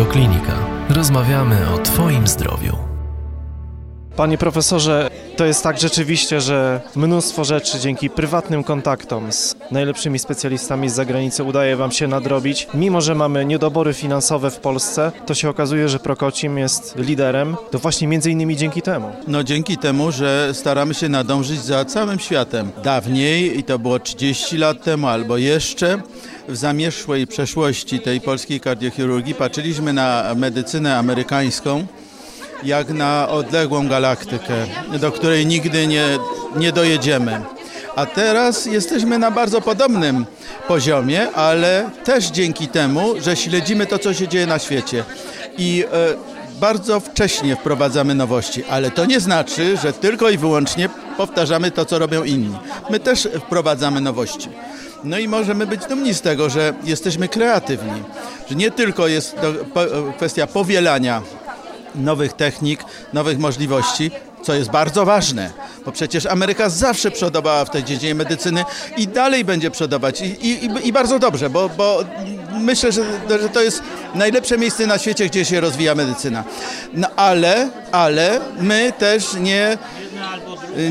Radioklinika. Rozmawiamy o Twoim zdrowiu. Panie profesorze, to jest tak rzeczywiście, że mnóstwo rzeczy dzięki prywatnym kontaktom z najlepszymi specjalistami z zagranicy udaje Wam się nadrobić. Mimo, że mamy niedobory finansowe w Polsce, to się okazuje, że Prokocim jest liderem. To właśnie między innymi dzięki temu. No dzięki temu, że staramy się nadążyć za całym światem. Dawniej, i to było 30 lat temu albo jeszcze, w zamieszłej przeszłości tej polskiej kardiochirurgii patrzyliśmy na medycynę amerykańską jak na odległą galaktykę, do której nigdy nie, nie dojedziemy. A teraz jesteśmy na bardzo podobnym poziomie, ale też dzięki temu, że śledzimy to, co się dzieje na świecie. I e, bardzo wcześnie wprowadzamy nowości, ale to nie znaczy, że tylko i wyłącznie powtarzamy to, co robią inni. My też wprowadzamy nowości. No i możemy być dumni z tego, że jesteśmy kreatywni, że nie tylko jest to kwestia powielania nowych technik, nowych możliwości, co jest bardzo ważne, bo przecież Ameryka zawsze przodowała w tej dziedzinie medycyny i dalej będzie przodować i, i, i bardzo dobrze, bo, bo myślę, że, że, to jest najlepsze miejsce na świecie, gdzie się rozwija medycyna. No ale, ale my też nie,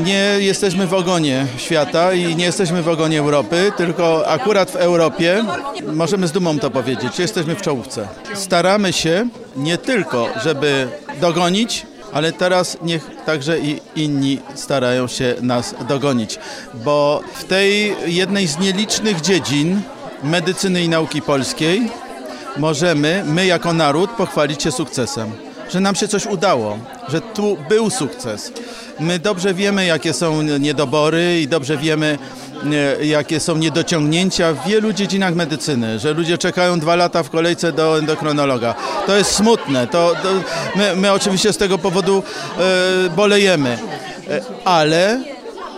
nie jesteśmy w ogonie świata i nie jesteśmy w ogonie Europy, tylko akurat w Europie, możemy z dumą to powiedzieć, jesteśmy w czołówce. Staramy się nie tylko, żeby dogonić, ale teraz niech także i inni starają się nas dogonić, bo w tej jednej z nielicznych dziedzin medycyny i nauki polskiej możemy, my jako naród, pochwalić się sukcesem. Że nam się coś udało, że tu był sukces. My dobrze wiemy, jakie są niedobory i dobrze wiemy, jakie są niedociągnięcia w wielu dziedzinach medycyny, że ludzie czekają dwa lata w kolejce do endokronologa. To jest smutne. To, to my, my, oczywiście z tego powodu e, bolejemy, e, ale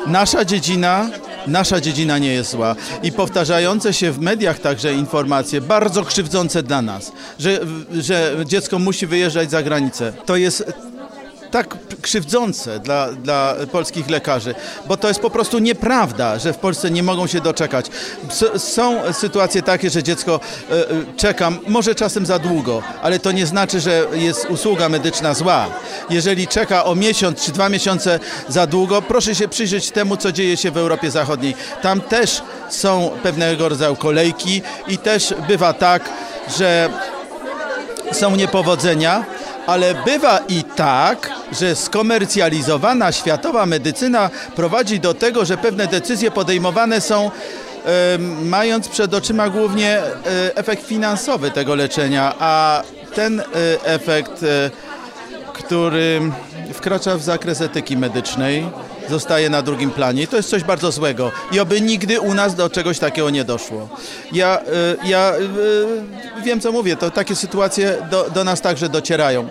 nasza dziedzina nasza dziedzina nie jest zła. I powtarzające się w mediach także informacje, bardzo krzywdzące dla nas, że, że dziecko musi wyjeżdżać za granicę. To jest tak krzywdzące dla, dla polskich lekarzy, bo to jest po prostu nieprawda, że w Polsce nie mogą się doczekać. są sytuacje takie, że dziecko e, e, czeka, może czasem za długo, ale to nie znaczy, że jest usługa medyczna zła. Jeżeli czeka o miesiąc czy dwa miesiące za długo, proszę się przyjrzeć temu, co dzieje się w Europie Zachodniej. Tam też są pewnego rodzaju kolejki i też bywa tak, że są niepowodzenia, ale bywa i tak, że skomercjalizowana światowa medycyna prowadzi do tego, że pewne decyzje podejmowane są mając przed oczyma głównie e, efekt finansowy tego leczenia, a ten e, efekt, e, który wkracza w zakres etyki medycznej, zostaje na drugim planie. To jest coś bardzo złego. I oby nigdy u nas do czegoś takiego nie doszło. Ja, ja wiem, co mówię, to takie sytuacje do, do nas także docierają.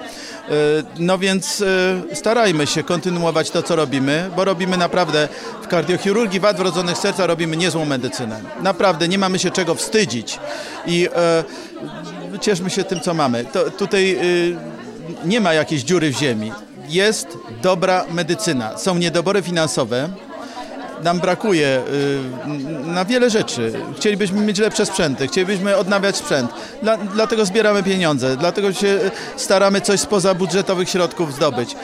E, no więc e, starajmy się kontynuować to, co robimy, bo robimy naprawdę w kardiochirurgii wad wrodzonych serca robimy niezłą medycynę. Naprawdę, nie mamy się czego wstydzić i e, cieszmy się tym, co mamy. To, tutaj nie ma jakiejś dziury w ziemi. Jest dobra medycyna. Są niedobory finansowe, nam brakuje y, na wiele rzeczy. Chcielibyśmy mieć lepsze sprzęty, chcielibyśmy odnawiać sprzęt. Dla, dlatego zbieramy pieniądze, dlatego się staramy coś spoza budżetowych środków zdobyć.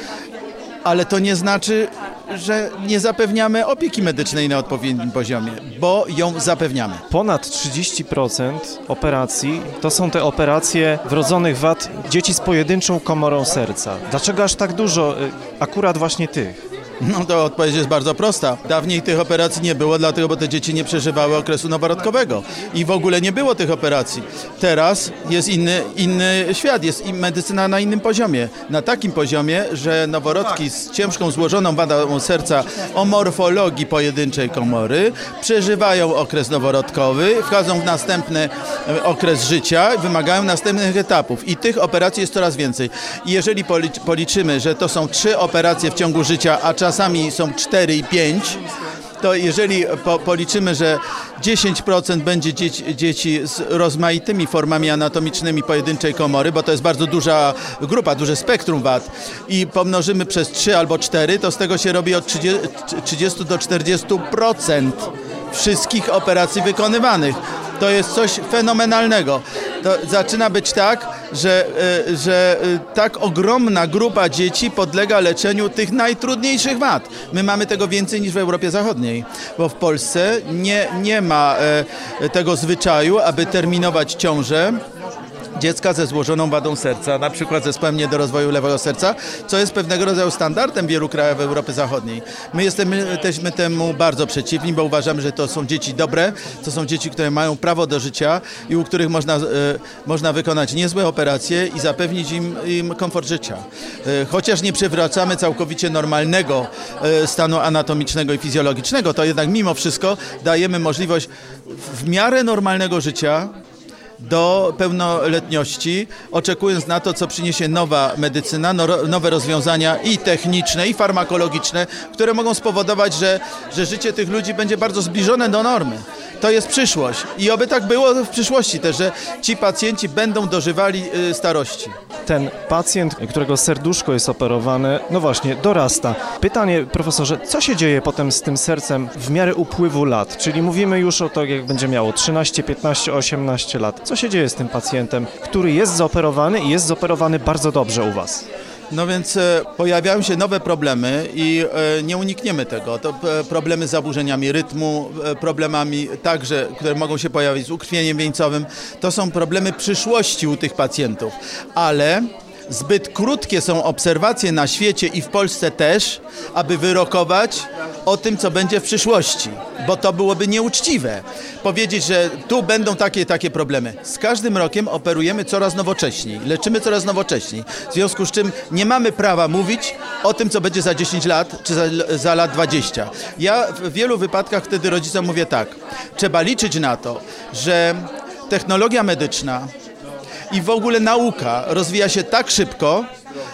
Ale to nie znaczy, że nie zapewniamy opieki medycznej na odpowiednim poziomie, bo ją zapewniamy. Ponad 30% operacji to są te operacje wrodzonych wad dzieci z pojedynczą komorą serca. Dlaczego aż tak dużo y, akurat właśnie tych? No to odpowiedź jest bardzo prosta. Dawniej tych operacji nie było, dlatego, bo te dzieci nie przeżywały okresu noworodkowego i w ogóle nie było tych operacji. Teraz jest inny, inny świat, jest medycyna na innym poziomie. Na takim poziomie, że noworodki z ciężką złożoną wadą serca o morfologii pojedynczej komory przeżywają okres noworodkowy, wchodzą w następny e, okres życia, wymagają następnych etapów i tych operacji jest coraz więcej. I jeżeli policzymy, że to są trzy operacje w ciągu życia, a czas czasami są 4 i 5, to jeżeli po, policzymy, że 10% będzie dzieci, dzieci, z rozmaitymi formami anatomicznymi pojedynczej komory, bo to jest bardzo duża grupa, duże spektrum wad i pomnożymy przez 3 albo 4, to z tego się robi od 30, 30 do 40% wszystkich operacji wykonywanych. To jest coś fenomenalnego. To zaczyna być tak, że, e, że e, tak ogromna grupa dzieci podlega leczeniu tych najtrudniejszych wad. My mamy tego więcej niż w Europie Zachodniej, bo w Polsce nie, nie ma e, tego zwyczaju, aby terminować ciążę dziecka ze złożoną wadą serca, na przykład zespołem niedorozwoju lewego serca, co jest pewnego rodzaju standardem wielu krajów Europy Zachodniej. My jesteśmy, jesteśmy temu bardzo przeciwni, bo uważamy, że to są dzieci dobre, to są dzieci, które mają prawo do życia i u których można, e, można wykonać niezłe operacje i zapewnić im, im komfort życia. E, chociaż nie przywracamy całkowicie normalnego e, stanu anatomicznego i fizjologicznego, to jednak mimo wszystko dajemy możliwość w miarę normalnego życia do pełnoletności, oczekując na to, co przyniesie nowa medycyna, no, nowe rozwiązania i techniczne, i farmakologiczne, które mogą spowodować, że, że życie tych ludzi będzie bardzo zbliżone do normy. To jest przyszłość i oby tak było w przyszłości też, że ci pacjenci będą dożywali y, starości. Ten pacjent, którego serduszko jest operowane, no właśnie, dorasta. Pytanie, profesorze, co się dzieje potem z tym sercem w miarę upływu lat? Czyli mówimy już o to, jak będzie miało 13, 15, 18 lat. Co się dzieje z tym pacjentem, który jest zaoperowany i jest zaoperowany bardzo dobrze u Was? No więc e, pojawiają się nowe problemy i e, nie unikniemy tego. To e, problemy z zaburzeniami rytmu, problemami także, które mogą się pojawić z ukrwieniem wieńcowym. To są problemy przyszłości u tych pacjentów, ale Zbyt krótkie są obserwacje na świecie i w Polsce też, aby wyrokować o tym, co będzie w przyszłości, bo to byłoby nieuczciwe. Powiedzieć, że tu będą takie takie problemy. Z każdym rokiem operujemy coraz nowocześniej, leczymy coraz nowocześniej. W związku z czym nie mamy prawa mówić o tym, co będzie za 10 lat czy za, za lat 20. Ja w wielu wypadkach wtedy rodzicom mówię tak: trzeba liczyć na to, że technologia medyczna i w ogóle nauka rozwija się tak szybko,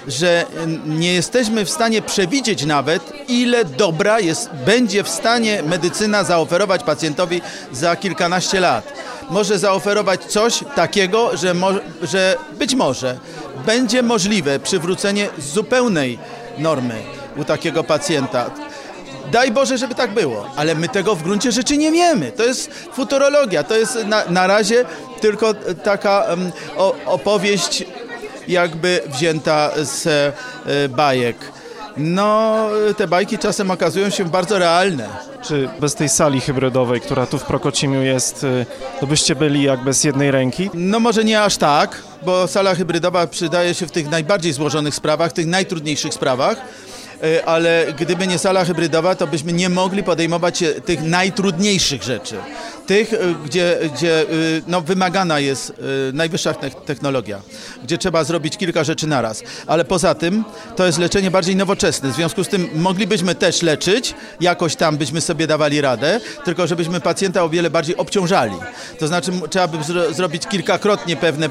że nie jesteśmy w stanie przewidzieć nawet, ile dobra jest, będzie w stanie medycyna zaoferować pacjentowi za kilkanaście lat. Może zaoferować coś takiego, że, mo, że być może będzie możliwe przywrócenie zupełnej normy u takiego pacjenta. Daj Boże, żeby tak było, ale my tego w gruncie rzeczy nie wiemy. To jest futurologia, to jest na, na razie tylko taka um, opowieść jakby wzięta z e, bajek. No, te bajki czasem okazują się bardzo realne. Czy bez tej sali hybrydowej, która tu w Prokocimiu jest, e, to byście byli jak bez jednej ręki? No może nie aż tak, bo sala hybrydowa przydaje się w tych najbardziej złożonych sprawach, tych najtrudniejszych sprawach. E, ale gdyby nie sala hybrydowa, to byśmy nie mogli podejmować się tych najtrudniejszych rzeczy. Tych, e, gdzie, gdzie e, no, wymagana jest najwyższa technologia, gdzie trzeba zrobić kilka rzeczy naraz. Ale poza tym to jest leczenie bardziej nowoczesne. W związku z tym moglibyśmy też leczyć, jakoś tam byśmy sobie dawali radę, tylko żebyśmy pacjenta o wiele bardziej obciążali. To znaczy trzeba by zro zrobić kilkakrotnie pewne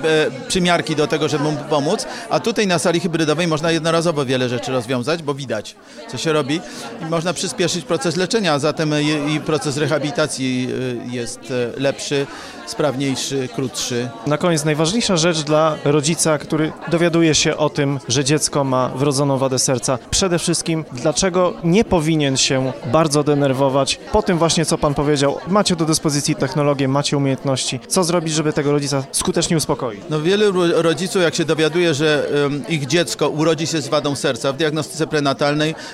przymiarki do tego, żeby mu pomóc, a tutaj na sali hybrydowej można jednorazowo wiele rzeczy rozwiązać, bo widać widać, co się robi i można przyspieszyć proces leczenia, a zatem i proces rehabilitacji y, jest e, lepszy, sprawniejszy, krótszy. Na koniec najważniejsza rzecz dla rodzica, który dowiaduje się o tym, że dziecko ma wrodzoną wadę serca. Przede wszystkim, dlaczego nie powinien się bardzo denerwować po tym właśnie, co pan powiedział. Macie do dyspozycji technologię, macie umiejętności. Co zrobić, żeby tego rodzica skutecznie uspokoić? No wielu rodziców, jak się dowiaduje, że um, ich dziecko urodzi się z wadą serca w diagnostyce prenatalnej,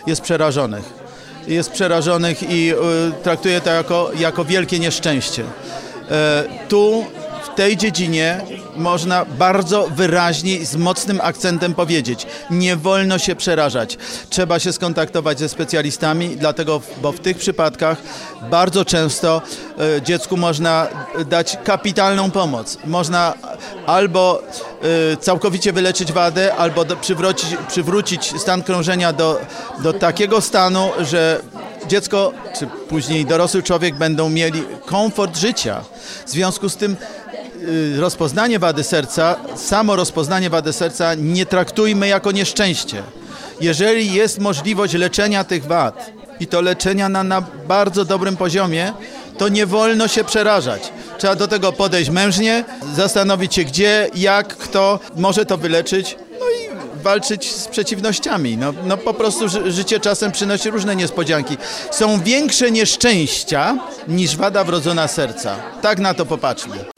jest przerażonych jest przerażonych i y, traktuje to jako, jako wielkie nieszczęście. E, tu tej dziedzinie można bardzo wyraźnie i z mocnym akcentem powiedzieć: nie wolno się przerażać. Trzeba się skontaktować ze specjalistami, dlatego, bo w tych przypadkach bardzo często e, dziecku można dać kapitalną pomoc. Można albo e, całkowicie wyleczyć wadę, albo przywrócić, przywrócić stan krążenia do, do takiego stanu, że dziecko, czy później dorosły człowiek będą mieli komfort życia. W związku z tym rozpoznanie wady serca, samo rozpoznanie wady serca nie traktujmy jako nieszczęście. Jeżeli jest możliwość leczenia tych wad i to leczenia na, na bardzo dobrym poziomie, to nie wolno się przerażać. Trzeba do tego podejść mężnie, zastanowić się gdzie, jak, kto może to wyleczyć walczyć z przeciwnościami. No, no po prostu ży życie czasem przynosi różne niespodzianki. Są większe nieszczęścia niż wada wrodzona serca. Tak na to popatrzmy.